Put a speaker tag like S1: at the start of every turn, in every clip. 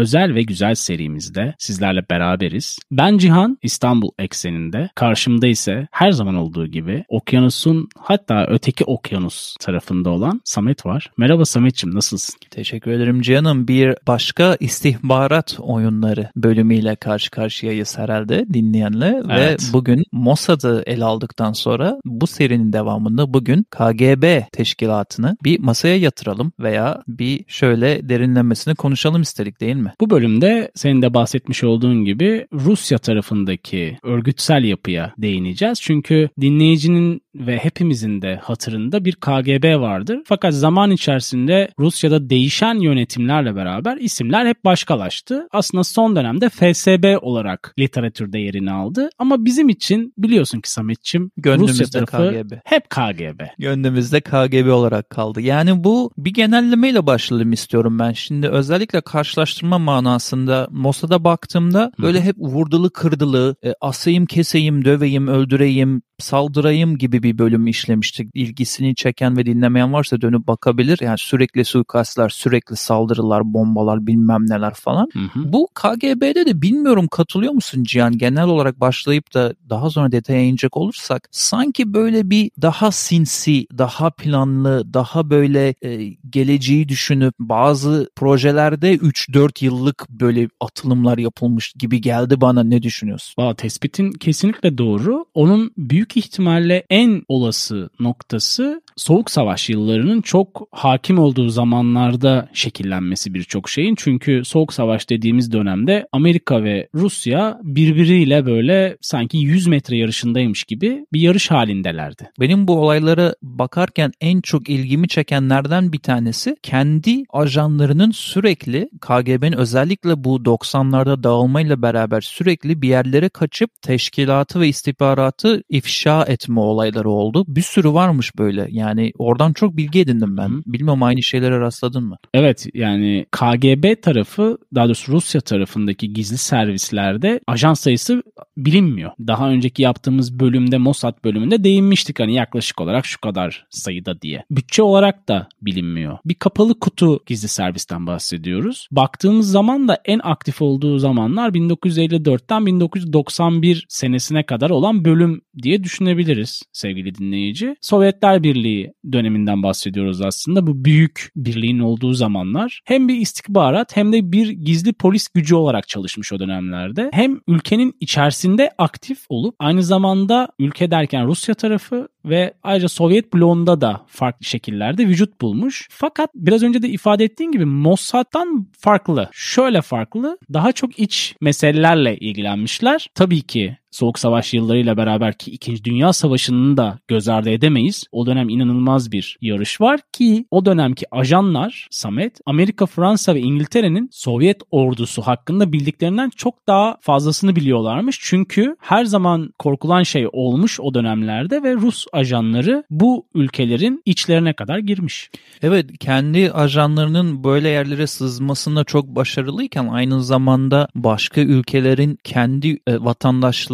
S1: Özel ve güzel serimizde sizlerle beraberiz. Ben Cihan, İstanbul ekseninde. Karşımda ise her zaman olduğu gibi okyanusun hatta öteki okyanus tarafında olan Samet var. Merhaba Samet'ciğim nasılsın?
S2: Teşekkür ederim Cihan'ım. Bir başka istihbarat oyunları bölümüyle karşı karşıyayız herhalde dinleyenle. Evet. Ve bugün Mossad'ı ele aldıktan sonra bu serinin devamında bugün KGB teşkilatını bir masaya yatıralım veya bir şöyle derinlemesine konuşalım istedik değil mi?
S1: Bu bölümde senin de bahsetmiş olduğun gibi Rusya tarafındaki örgütsel yapıya değineceğiz. Çünkü dinleyicinin ve hepimizin de hatırında bir KGB vardır. Fakat zaman içerisinde Rusya'da değişen yönetimlerle beraber isimler hep başkalaştı. Aslında son dönemde FSB olarak literatürde yerini aldı. Ama bizim için biliyorsun ki Sametçim Rusya tarafı KGB. hep KGB.
S2: Gönlümüzde KGB olarak kaldı. Yani bu bir genellemeyle başlayalım istiyorum ben. Şimdi özellikle karşılaştırma manasında Mossad'a baktığımda böyle hep vurdulu kırdılı, e, asayım keseyim, döveyim, öldüreyim, saldırayım gibi bir bölüm işlemiştik. İlgisini çeken ve dinlemeyen varsa dönüp bakabilir. Yani sürekli suikastlar, sürekli saldırılar, bombalar bilmem neler falan. Hı hı. Bu KGB'de de bilmiyorum katılıyor musun Cihan? Genel olarak başlayıp da daha sonra detaya inecek olursak sanki böyle bir daha sinsi, daha planlı, daha böyle e, geleceği düşünüp bazı projelerde 3-4 yıllık böyle atılımlar yapılmış gibi geldi bana. Ne düşünüyorsun?
S1: Valla tespitin kesinlikle doğru. Onun büyük ihtimalle en olası noktası Soğuk Savaş yıllarının çok hakim olduğu zamanlarda şekillenmesi birçok şeyin. Çünkü Soğuk Savaş dediğimiz dönemde Amerika ve Rusya birbiriyle böyle sanki 100 metre yarışındaymış gibi bir yarış halindelerdi.
S2: Benim bu olaylara bakarken en çok ilgimi çekenlerden bir tanesi kendi ajanlarının sürekli KGB'nin özellikle bu 90'larda dağılmayla beraber sürekli bir yerlere kaçıp teşkilatı ve istihbaratı ifşa etme olayları oldu. Bir sürü varmış böyle. Yani oradan çok bilgi edindim ben. Hı. Bilmiyorum aynı şeylere rastladın mı?
S1: Evet yani KGB tarafı daha doğrusu Rusya tarafındaki gizli servislerde ajan sayısı bilinmiyor. Daha önceki yaptığımız bölümde Mossad bölümünde değinmiştik hani yaklaşık olarak şu kadar sayıda diye. Bütçe olarak da bilinmiyor. Bir kapalı kutu gizli servisten bahsediyoruz. Baktığımız zaman da en aktif olduğu zamanlar 1954'ten 1991 senesine kadar olan bölüm diye düşünebiliriz sevgili dinleyici. Sovyetler Birliği döneminden bahsediyoruz aslında. Bu büyük birliğin olduğu zamanlar hem bir istihbarat hem de bir gizli polis gücü olarak çalışmış o dönemlerde. Hem ülkenin içerisinde aktif olup aynı zamanda ülke derken Rusya tarafı ve ayrıca Sovyet bloğunda da farklı şekillerde vücut bulmuş. Fakat biraz önce de ifade ettiğim gibi Mossad'dan farklı. Şöyle farklı. Daha çok iç meselelerle ilgilenmişler. Tabii ki Soğuk Savaş yıllarıyla beraber ki 2. Dünya Savaşı'nı da göz ardı edemeyiz. O dönem inanılmaz bir yarış var ki o dönemki ajanlar Samet, Amerika, Fransa ve İngiltere'nin Sovyet ordusu hakkında bildiklerinden çok daha fazlasını biliyorlarmış. Çünkü her zaman korkulan şey olmuş o dönemlerde ve Rus ajanları bu ülkelerin içlerine kadar girmiş.
S2: Evet kendi ajanlarının böyle yerlere sızmasında çok başarılıyken aynı zamanda başka ülkelerin kendi e,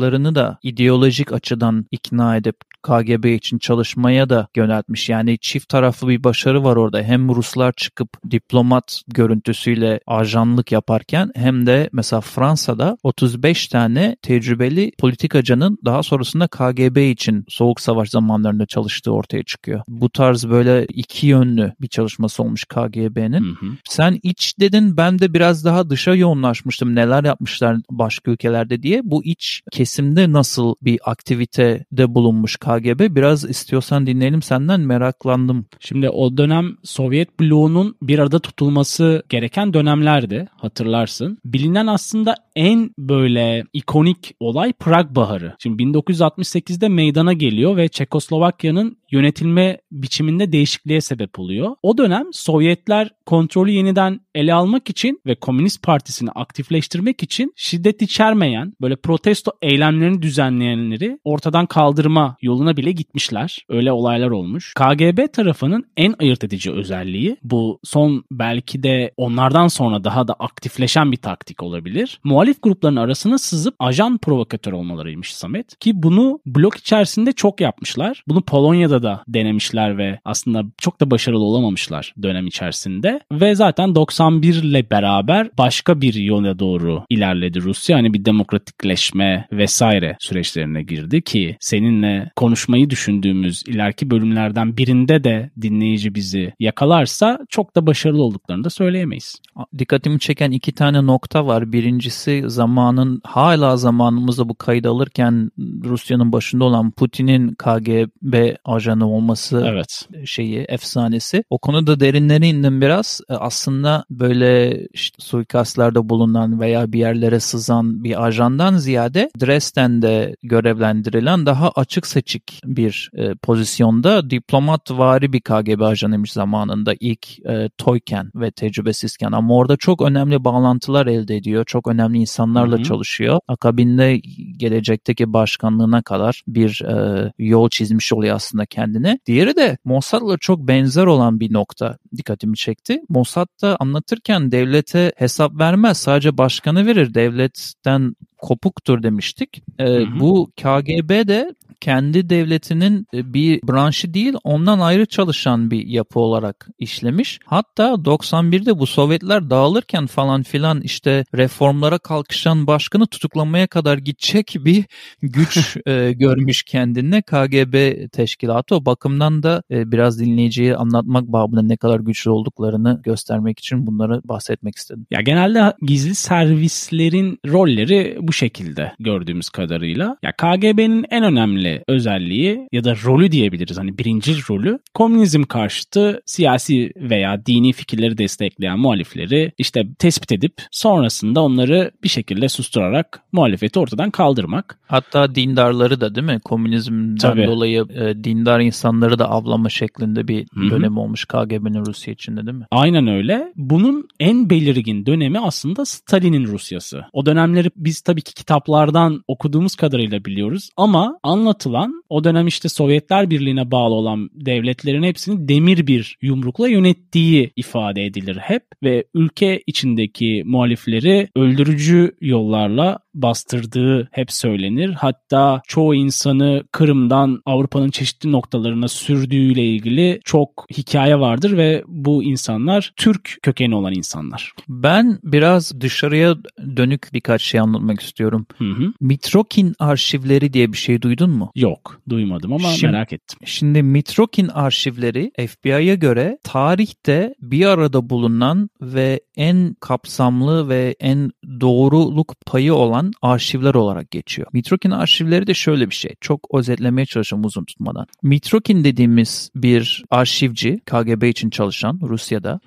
S2: vatandaşlarını da ideolojik açıdan ikna edip KGB için çalışmaya da yöneltmiş. Yani çift taraflı bir başarı var orada. Hem Ruslar çıkıp diplomat görüntüsüyle ajanlık yaparken hem de mesela Fransa'da 35 tane tecrübeli politikacının daha sonrasında KGB için Soğuk Savaş zamanlarında çalıştığı ortaya çıkıyor. Bu tarz böyle iki yönlü bir çalışması olmuş KGB'nin. Sen iç dedin ben de biraz daha dışa yoğunlaşmıştım. Neler yapmışlar başka ülkelerde diye. Bu iç kesimde nasıl bir aktivitede bulunmuş KGB. Biraz istiyorsan dinleyelim senden meraklandım.
S1: Şimdi o dönem Sovyet bloğunun bir arada tutulması gereken dönemlerdi hatırlarsın. Bilinen aslında en böyle ikonik olay Prag Baharı. Şimdi 1968'de meydana geliyor ve Çekoslovakya'nın yönetilme biçiminde değişikliğe sebep oluyor. O dönem Sovyetler kontrolü yeniden ele almak için ve Komünist Partisi'ni aktifleştirmek için şiddet içermeyen böyle protesto eylemlerini düzenleyenleri ortadan kaldırma yoluna bile gitmişler. Öyle olaylar olmuş. KGB tarafının en ayırt edici özelliği bu son belki de onlardan sonra daha da aktifleşen bir taktik olabilir. Muhalif muhalif grupların arasına sızıp ajan provokatör olmalarıymış Samet. Ki bunu blok içerisinde çok yapmışlar. Bunu Polonya'da da denemişler ve aslında çok da başarılı olamamışlar dönem içerisinde. Ve zaten 91 ile beraber başka bir yola doğru ilerledi Rusya. Hani bir demokratikleşme vesaire süreçlerine girdi ki seninle konuşmayı düşündüğümüz ileriki bölümlerden birinde de dinleyici bizi yakalarsa çok da başarılı olduklarını da söyleyemeyiz.
S2: Dikkatimi çeken iki tane nokta var. Birincisi zamanın hala zamanımızda bu kaydı alırken Rusya'nın başında olan Putin'in KGB ajanı olması
S1: evet.
S2: şeyi efsanesi. O konuda derinlere indim biraz. E, aslında böyle işte suikastlarda bulunan veya bir yerlere sızan bir ajandan ziyade Dresden'de görevlendirilen daha açık seçik bir e, pozisyonda diplomat vari bir KGB ajanıymış zamanında ilk e, toyken ve tecrübesizken ama orada çok önemli bağlantılar elde ediyor. Çok önemli insanlarla Hı-hı. çalışıyor. Akabinde gelecekteki başkanlığına kadar bir e, yol çizmiş oluyor aslında kendine. Diğeri de Mossad'la çok benzer olan bir nokta dikkatimi çekti. Mossad da anlatırken devlete hesap vermez. Sadece başkanı verir. Devletten kopuktur demiştik. E, hı hı. Bu KGB de kendi devletinin e, bir branşı değil ondan ayrı çalışan bir yapı olarak işlemiş. Hatta 91'de bu Sovyetler dağılırken falan filan işte reformlara kalkışan başkanı tutuklamaya kadar gidecek bir güç e, görmüş kendine KGB teşkilatı. O bakımdan da e, biraz dinleyiciye anlatmak babında ne kadar güçlü olduklarını göstermek için bunları bahsetmek istedim.
S1: Ya genelde gizli servislerin rolleri bu şekilde gördüğümüz kadarıyla. Ya KGB'nin en önemli özelliği ya da rolü diyebiliriz. Hani birinci rolü komünizm karşıtı siyasi veya dini fikirleri destekleyen muhalifleri işte tespit edip sonrasında onları bir şekilde susturarak muhalefeti ortadan kaldırmak.
S2: Hatta dindarları da değil mi? Komünizmden Tabii. dolayı e, dindar insanları da avlama şeklinde bir Hı-hı. dönem olmuş KGB'nin Rusya içinde değil mi?
S1: Aynen öyle. Bunun en belirgin dönemi aslında Stalin'in Rusyası. O dönemleri biz tabii ki kitaplardan okuduğumuz kadarıyla biliyoruz ama anlatılan o dönem işte Sovyetler Birliği'ne bağlı olan devletlerin hepsini demir bir yumrukla yönettiği ifade edilir hep ve ülke içindeki muhalifleri öldürücü yollarla bastırdığı hep söylenir. Hatta çoğu insanı Kırım'dan Avrupa'nın çeşitli noktalarına sürdüğüyle ilgili çok hikaye vardır ve bu insanlar Türk kökeni olan insanlar.
S2: Ben biraz dışarıya dönük birkaç şey anlatmak istiyorum. Hı hı. Mitrokin arşivleri diye bir şey duydun mu?
S1: Yok, duymadım ama şimdi, merak ettim.
S2: Şimdi Mitrokin arşivleri FBI'ya göre tarihte bir arada bulunan ve en kapsamlı ve en doğruluk payı olan arşivler olarak geçiyor. Mitrokin arşivleri de şöyle bir şey. Çok özetlemeye çalışacağım uzun tutmadan. Mitrokin dediğimiz bir arşivci KGB için çalışan Rusya'da.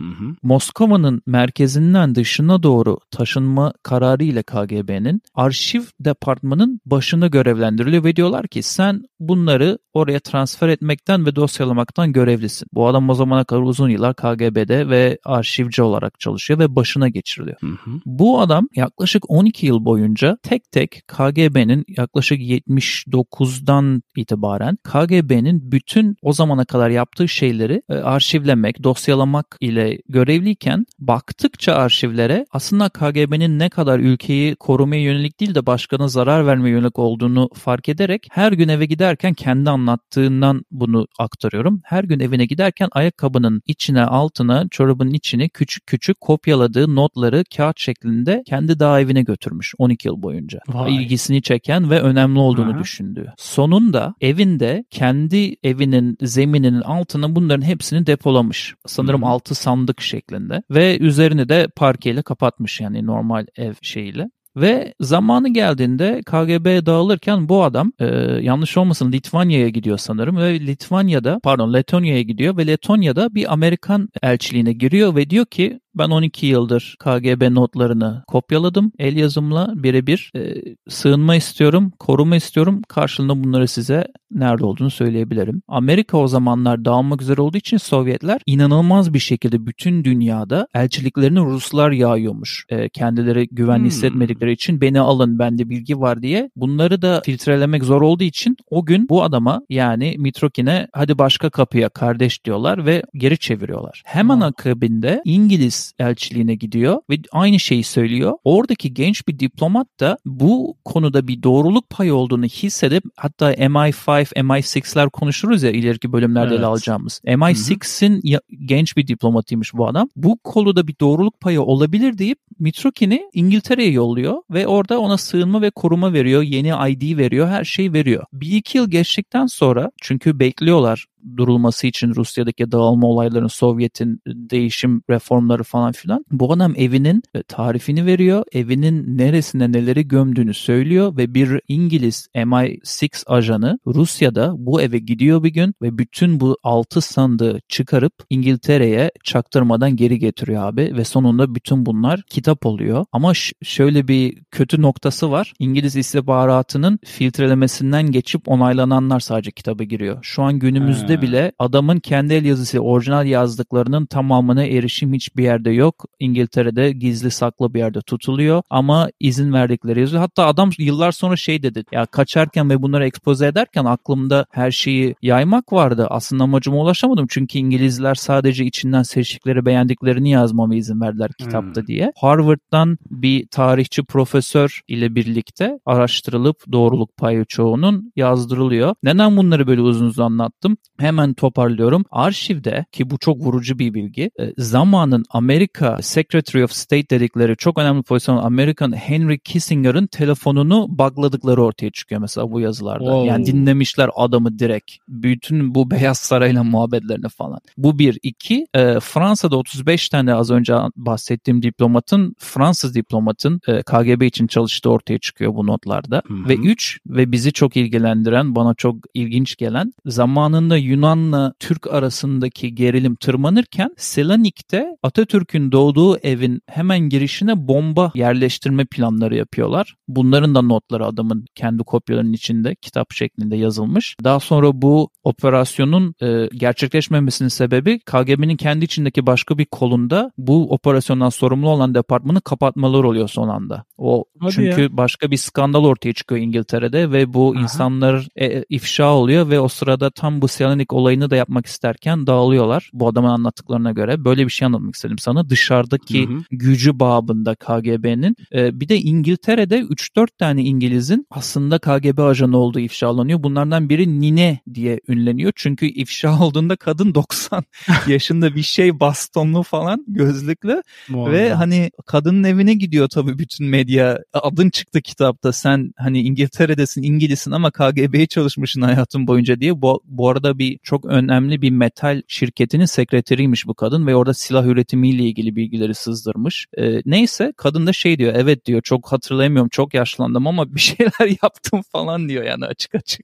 S2: Moskova'nın merkezinden dışına doğru taşınma kararı ile KGB'nin arşiv departmanın başına görevlendiriliyor ve diyorlar ki sen bunları oraya transfer etmekten ve dosyalamaktan görevlisin. Bu adam o zamana kadar uzun yıllar KGB'de ve arşivci olarak çalışıyor ve başına geçiriliyor. Hı hı. Bu adam yaklaşık 12 yıl boyunca tek tek KGB'nin yaklaşık 79'dan itibaren KGB'nin bütün o zamana kadar yaptığı şeyleri e, arşivlemek, dosyalamak ile görevliyken baktıkça arşivlere aslında KGB'nin ne kadar ülkeyi korumaya yönelik değil de başkana zarar vermeye yönelik olduğunu fark ederek her gün eve giderken kendi anlattığından bunu aktarıyorum. Her gün evine giderken ayakkabının içine, altına, çorabının içine küçük küçük kopyaladığı notları kağıt şeklinde kendi dağ evine götürmüş 12 yıl boyunca. Vay. İlgisini çeken ve önemli olduğunu Aha. düşündüğü. Sonunda evinde kendi evinin zemininin altına bunların hepsini depolamış. Sanırım Hı-hı. altı sandık şeklinde ve üzerini de parkeyle kapatmış yani normal ev şeyiyle. Ve zamanı geldiğinde KGB dağılırken bu adam e, yanlış olmasın Litvanya'ya gidiyor sanırım ve Litvanya'da pardon Letonya'ya gidiyor ve Letonya'da bir Amerikan elçiliğine giriyor ve diyor ki ben 12 yıldır KGB notlarını kopyaladım. El yazımla birebir e, sığınma istiyorum, koruma istiyorum. Karşılığında bunları size nerede olduğunu söyleyebilirim. Amerika o zamanlar dağılmak üzere olduğu için Sovyetler inanılmaz bir şekilde bütün dünyada elçiliklerini Ruslar yağıyormuş. E, kendileri güvenli hmm. hissetmedikleri için beni alın bende bilgi var diye. Bunları da filtrelemek zor olduğu için o gün bu adama yani Mitrokin'e hadi başka kapıya kardeş diyorlar ve geri çeviriyorlar. Hemen hmm. akabinde İngiliz Elçiliğine gidiyor ve aynı şeyi söylüyor. Oradaki genç bir diplomat da bu konuda bir doğruluk payı olduğunu hissedip hatta MI5, MI6'ler konuşuruz ya ileriki bölümlerde evet. ele alacağımız. MI6'in genç bir diplomatıymış bu adam. Bu konuda bir doğruluk payı olabilir deyip Mitrokin'i İngiltere'ye yolluyor ve orada ona sığınma ve koruma veriyor. Yeni ID veriyor. Her şeyi veriyor. Bir iki yıl geçtikten sonra çünkü bekliyorlar durulması için Rusya'daki dağılma olaylarının Sovyet'in değişim reformları falan filan. Bu adam evinin e, tarifini veriyor. Evinin neresine neleri gömdüğünü söylüyor ve bir İngiliz MI6 ajanı Rusya'da bu eve gidiyor bir gün ve bütün bu altı sandığı çıkarıp İngiltere'ye çaktırmadan geri getiriyor abi ve sonunda bütün bunlar kitap oluyor. Ama şöyle bir kötü noktası var. İngiliz istihbaratının filtrelemesinden geçip onaylananlar sadece kitaba giriyor. Şu an günümüzde günümüzde bile adamın kendi el yazısı orijinal yazdıklarının tamamına erişim hiçbir yerde yok. İngiltere'de gizli saklı bir yerde tutuluyor ama izin verdikleri yazıyor. Hatta adam yıllar sonra şey dedi ya kaçarken ve bunları ekspoze ederken aklımda her şeyi yaymak vardı. Aslında amacıma ulaşamadım çünkü İngilizler sadece içinden seçtikleri beğendiklerini yazmama izin verdiler kitapta hmm. diye. Harvard'dan bir tarihçi profesör ile birlikte araştırılıp doğruluk payı çoğunun yazdırılıyor. Neden bunları böyle uzun uzun anlattım? Hemen toparlıyorum. Arşivde ki bu çok vurucu bir bilgi. E, zamanın Amerika Secretary of State dedikleri çok önemli pozisyon Amerikan Henry Kissinger'ın telefonunu bugladıkları ortaya çıkıyor mesela bu yazılarda. Wow. Yani dinlemişler adamı direkt. Bütün bu Beyaz Saray'la muhabbetlerini falan. Bu bir. iki e, Fransa'da 35 tane az önce bahsettiğim diplomatın Fransız diplomatın e, KGB için çalıştığı ortaya çıkıyor bu notlarda. Hı-hı. Ve üç ve bizi çok ilgilendiren bana çok ilginç gelen zamanında Yunan'la Türk arasındaki gerilim tırmanırken Selanik'te Atatürk'ün doğduğu evin hemen girişine bomba yerleştirme planları yapıyorlar. Bunların da notları adamın kendi kopyalarının içinde kitap şeklinde yazılmış. Daha sonra bu operasyonun e, gerçekleşmemesinin sebebi KGB'nin kendi içindeki başka bir kolunda bu operasyondan sorumlu olan departmanı kapatmaları oluyor son anda. O Hadi çünkü ya. başka bir skandal ortaya çıkıyor İngiltere'de ve bu Aha. insanlar e, e, ifşa oluyor ve o sırada tam bu Selanik olayını da yapmak isterken dağılıyorlar. Bu adamın anlattıklarına göre böyle bir şey anlatmak istedim sana. Dışarıdaki hı hı. gücü babında KGB'nin e, bir de İngiltere'de 3-4 tane İngiliz'in aslında KGB ajanı olduğu ifşalanıyor. Bunlardan biri Nine diye ünleniyor. Çünkü ifşa olduğunda kadın 90 yaşında bir şey bastonlu falan gözlüklü ve hani kadının evine gidiyor tabii bütün medya. Adın çıktı kitapta sen hani İngiltere'desin İngilizsin ama KGB'ye çalışmışsın hayatın boyunca diye. Bu, bu arada bir çok önemli bir metal şirketinin sekreteriymiş bu kadın ve orada silah üretimiyle ilgili bilgileri sızdırmış. E, neyse kadın da şey diyor evet diyor çok hatırlayamıyorum çok yaşlandım ama bir şeyler yaptım falan diyor yani açık açık.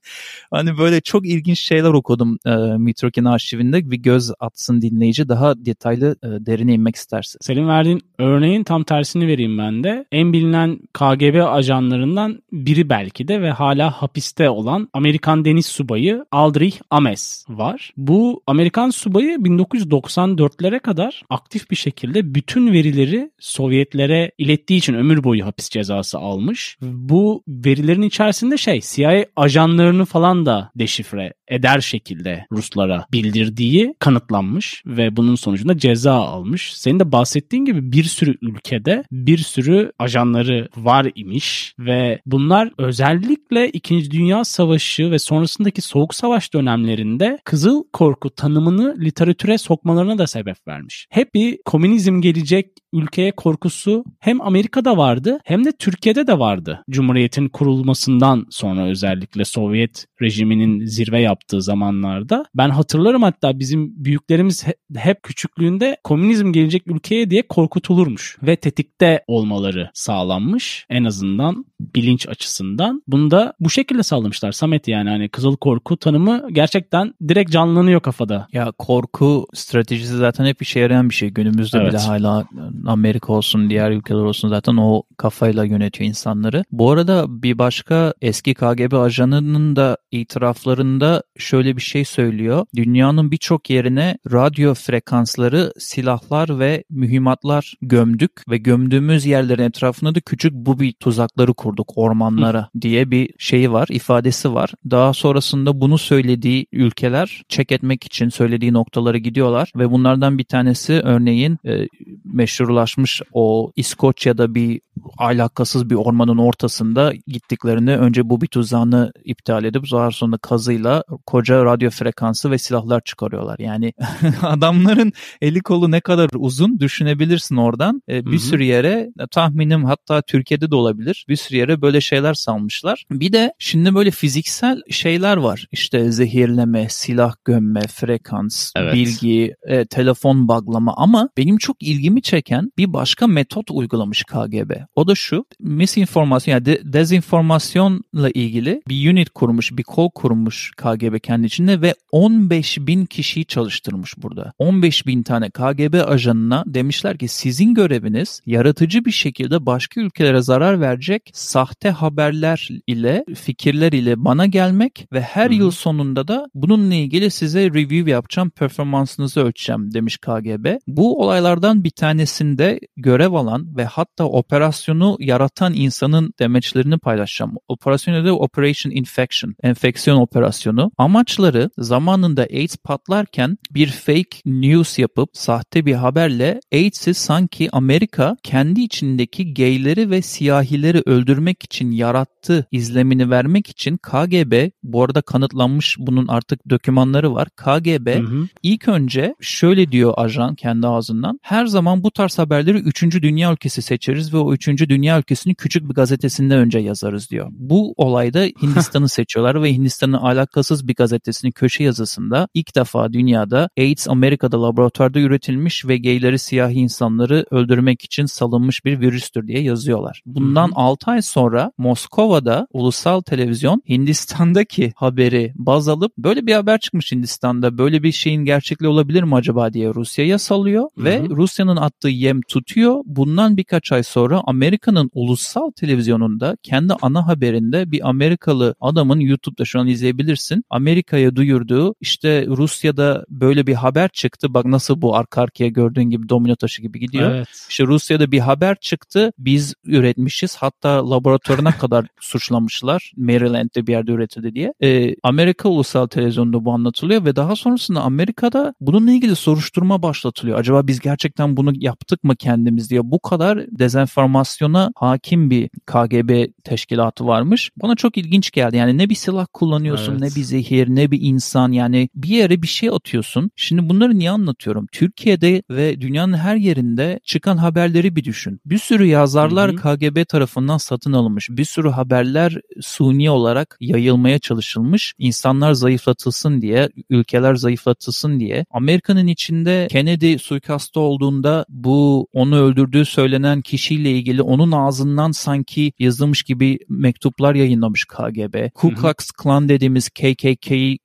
S2: Hani böyle çok ilginç şeyler okudum e, Mitrokin arşivinde bir göz atsın dinleyici daha detaylı e, derine inmek isterse.
S1: Senin verdiğin örneğin tam tersini vereyim ben de. En bilinen KGB ajanlarından biri belki de ve hala hapiste olan Amerikan deniz subayı Aldrich Ames var. Bu Amerikan subayı 1994'lere kadar aktif bir şekilde bütün verileri Sovyetlere ilettiği için ömür boyu hapis cezası almış. Bu verilerin içerisinde şey CIA ajanlarını falan da deşifre eder şekilde Ruslara bildirdiği kanıtlanmış ve bunun sonucunda ceza almış. Senin de bahsettiğin gibi bir sürü ülkede bir sürü ajanları var imiş ve bunlar özellikle 2. Dünya Savaşı ve sonrasındaki Soğuk Savaş dönemlerinde Kızıl Korku tanımını literatüre sokmalarına da sebep vermiş. Hep bir komünizm gelecek ülkeye korkusu hem Amerika'da vardı hem de Türkiye'de de vardı. Cumhuriyetin kurulmasından sonra özellikle Sovyet rejiminin zirve yaptığı zamanlarda. Ben hatırlarım hatta bizim büyüklerimiz hep küçüklüğünde komünizm gelecek ülkeye diye korkutulurmuş ve tetikte olmaları sağlanmış en azından bilinç açısından. Bunu da bu şekilde sağlamışlar Samet yani hani kızıl korku tanımı gerçekten direkt canlanıyor kafada.
S2: Ya korku stratejisi zaten hep işe yarayan bir şey. Günümüzde evet. bile hala Amerika olsun diğer ülkeler olsun zaten o kafayla yönetiyor insanları. Bu arada bir başka eski KGB ajanının da itiraflarında şöyle bir şey söylüyor. Dünyanın birçok yerine radyo frekansları, silahlar ve mühimmatlar gömdük ve gömdüğümüz yerlerin etrafında da küçük bubi tuzakları kurduk ormanlara diye bir şeyi var, ifadesi var. Daha sonrasında bunu söylediği ülkeler çek etmek için söylediği noktalara gidiyorlar ve bunlardan bir tanesi örneğin e, meşhurlaşmış o İskoçya'da bir alakasız bir ormanın ortasında gittiklerinde önce bu bir tuzağını iptal edip daha sonra kazıyla koca radyo frekansı ve silahlar çıkarıyorlar. Yani adamların eli kolu ne kadar uzun düşünebilirsin oradan. E, bir Hı-hı. sürü yere tahminim hatta Türkiye'de de olabilir. Bir sürü yere böyle şeyler salmışlar. Bir de şimdi böyle fiziksel şeyler var. İşte zehirleme, silah gömme, frekans, evet. bilgi, e, telefon baglama ama benim çok ilgimi çeken bir başka metot uygulamış KGB. O da şu misinformasyon yani de, dezinformasyonla ilgili bir unit kurmuş, bir kol kurmuş KGB kendi içinde ve 15 bin kişiyi çalıştırmış burada. 15 bin tane KGB ajanına demişler ki sizin göreviniz yaratıcı bir şekilde başka ülkelere zarar verecek sahte haberler ile fikirler ile bana gelmek ve her Hı-hı. yıl sonunda da bununla ilgili size review yapacağım, performansınızı ölçeceğim demiş KGB. Bu olaylardan bir tanesinde görev alan ve hatta operasyonu yaratan insanın demeçlerini paylaşacağım. Operasyon adı Operation Infection, enfeksiyon operasyonu. Amaçları zamanında AIDS patlarken bir fake news yapıp sahte bir haberle AIDS'i sanki Amerika kendi içindeki gayleri ve siyahileri öldürmek için yarattı izlemini vermek için KGB bu arada kanıtlanmış bunun artık dokümanları var. KGB hı hı. ilk önce şöyle diyor ajan kendi ağzından. Her zaman bu tarz haberleri 3. dünya ülkesi seçeriz ve o 3. dünya ülkesini küçük bir gazetesinde önce yazarız diyor. Bu olayda Hindistan'ı seçiyorlar ve Hindistan'ın alakasız bir gazetesinin köşe yazısında ilk defa dünyada AIDS Amerika'da laboratuvarda üretilmiş ve gayleri siyahi insanları öldürmek için salınmış bir virüstür diye yazıyorlar. Bundan 6 ay sonra Moskova'da ulusal televizyon Hindistan'daki haberi baz alıp böyle bir haber çıkmış Hindistan'da böyle bir şeyin gerçekliği olabilir mi acaba diye Rusya'ya salıyor Hı-hı. ve Rusya'nın attığı yem tutuyor. Bundan birkaç ay sonra Amerika'nın ulusal televizyonunda kendi ana haberinde bir Amerikalı adamın YouTube'da şu an izleyebilirsin. Amerika'ya duyurduğu işte Rusya'da böyle bir haber çıktı. Bak nasıl bu arka arkaya gördüğün gibi domino taşı gibi gidiyor. Evet. İşte Rusya'da bir haber çıktı. Biz üretmişiz. Hatta laboratuvarına kadar suçlamışlar. Maryland'de bir yerde üretildi diye. Ee, Amerika ulusal televizyonunda bu anlatılıyor ve daha sonrasında Amerika'da bununla ilgili soruşturma başlatılıyor. Acaba biz gerçekten bunu yaptık mı kendimiz diye. Bu kadar dezenformasyona hakim bir KGB teşkilatı varmış. Bana çok ilginç geldi. Yani ne bir silah kullanıyorsun, evet. ne bir zehir, ne bir insan. Yani bir yere bir şey atıyorsun. Şimdi bunları niye anlatıyorum? Türkiye'de ve dünyanın her yerinde çıkan haberleri bir düşün. Bir sürü yazarlar hı hı. KGB tarafından satın alınmış. Bir sürü haberler suni olarak yayılmaya çalışılmış. İnsanlar zayıflatılsın diye, ülkeler zayıflatılsın diye. Amerika'nın içinde Kennedy suikastı olduğunda bu onu öldürdüğü söylenen kişiyle ilgili onun ağzından sanki yazılmış gibi mektuplar yayınlamış KGB. Ku Klux Klan dediğimiz KKK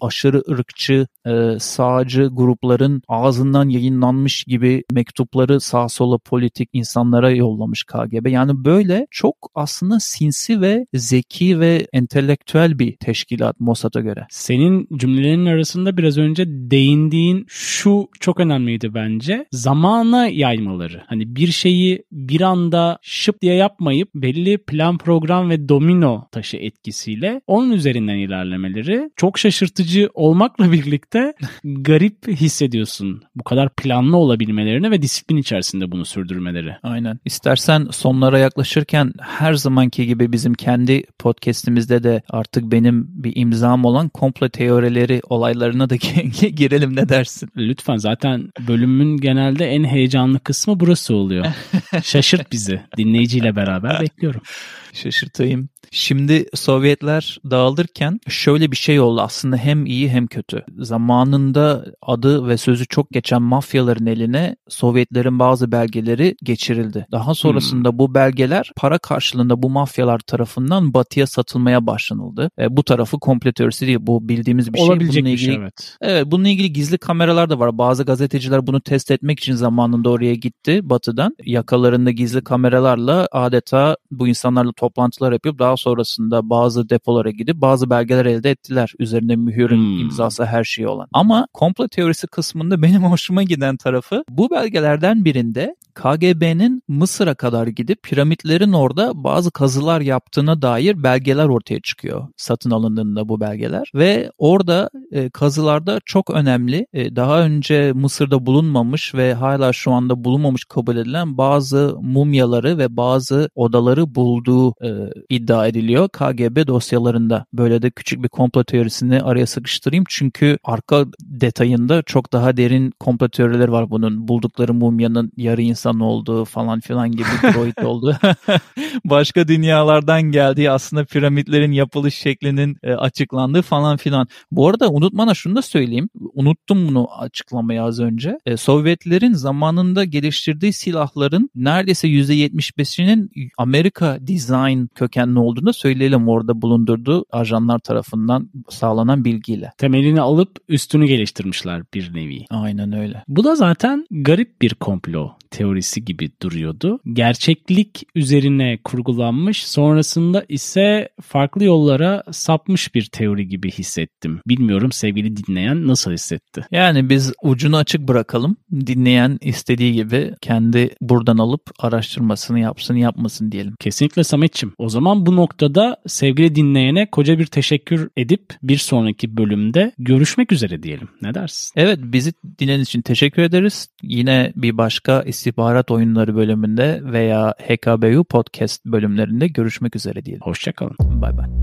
S2: aşırı ırkçı e, sağcı grupların ağzından yayınlanmış gibi mektupları sağ sola politik insanlara yollamış KGB. Yani böyle çok aslında sinsi ve zeki ve entelektüel bir teşkilat Mossad'a göre.
S1: Senin cümlelerin arasında biraz önce değindiğin şu çok önemliydi bence. Zamana yaymaları. Hani bir şeyi bir anda şıp diye yapmayıp belli plan program ve domino taşı etkisiyle onun üzerinden ilerlemeleri çok şaşırtıcı olmakla birlikte garip hissediyorsun. Bu kadar planlı olabilmelerini ve disiplin içerisinde bunu sürdürmeleri.
S2: Aynen. İstersen sonlara yaklaşırken her zamanki gibi bizim kendi podcast'imizde de artık benim bir imzam olan komple teorileri olaylarına da girelim ne dersin?
S1: Lütfen zaten bölümün genelde en heyecanlı kısmı burası oluyor. Şaşırt bizi. Dinleyiciyle beraber bekliyorum.
S2: Şaşırtayım. Şimdi Sovyetler dağılırken şöyle bir şey oldu aslında hem iyi hem kötü. Zamanında adı ve sözü çok geçen mafyaların eline Sovyetlerin bazı belgeleri geçirildi. Daha sonrasında hmm. bu belgeler para karşılığında bu mafyalar tarafından batıya satılmaya başlanıldı. E, bu tarafı komple teorisi değil bu bildiğimiz bir şey.
S1: Olabilecek
S2: bununla
S1: ilgili, bir şey evet.
S2: Evet bununla ilgili gizli kameralar da var. Bazı gazeteciler bunu test etmek için zamanında oraya gitti batıdan. Yakalarında gizli kameralarla adeta bu insanlarla toplantılar yapıp daha sonrasında bazı depolara gidip bazı belgeler elde ettiler üzerinde üzerinde mühürün hmm. imzası her şeyi olan. Ama komplo teorisi kısmında benim hoşuma giden tarafı bu belgelerden birinde KGB'nin Mısır'a kadar gidip piramitlerin orada bazı kazılar yaptığına dair belgeler ortaya çıkıyor. Satın alındığında bu belgeler ve orada e, kazılarda çok önemli e, daha önce Mısır'da bulunmamış ve hala şu anda bulunmamış kabul edilen bazı mumyaları ve bazı odaları bulduğu e, iddia ediliyor KGB dosyalarında. Böyle de küçük bir komplo teorisini araya sıkıştırayım çünkü arka detayında çok daha derin komplo teorileri var bunun. Buldukları mumyanın yarı insan olduğu falan filan gibi droid olduğu. Başka dünyalardan geldiği aslında piramitlerin yapılış şeklinin e, açıklandığı falan filan. Bu arada unutmana şunu da söyleyeyim. Unuttum bunu açıklamayı az önce. E, Sovyetlerin zamanında geliştirdiği silahların neredeyse %75'inin Amerika design kökenli olduğunu söyleyelim orada bulundurduğu ajanlar tarafından sağlanan bilgiyle.
S1: Temelini alıp üstünü geliştirmişler bir nevi.
S2: Aynen öyle.
S1: Bu da zaten garip bir komplo teorisi gibi duruyordu. Gerçeklik üzerine kurgulanmış, sonrasında ise farklı yollara sapmış bir teori gibi hissettim. Bilmiyorum sevgili dinleyen nasıl hissetti?
S2: Yani biz ucunu açık bırakalım. Dinleyen istediği gibi kendi buradan alıp araştırmasını yapsın yapmasın diyelim.
S1: Kesinlikle Sametçim. O zaman bu noktada sevgili dinleyene koca bir teşekkür edip bir sonraki bölümde görüşmek üzere diyelim. Ne dersin?
S2: Evet bizi dinlediğiniz için teşekkür ederiz. Yine bir başka istihbarat oyunları bölümünde veya HKBU podcast bölümlerinde görüşmek üzere diyelim.
S1: Hoşçakalın.
S2: Bay bay.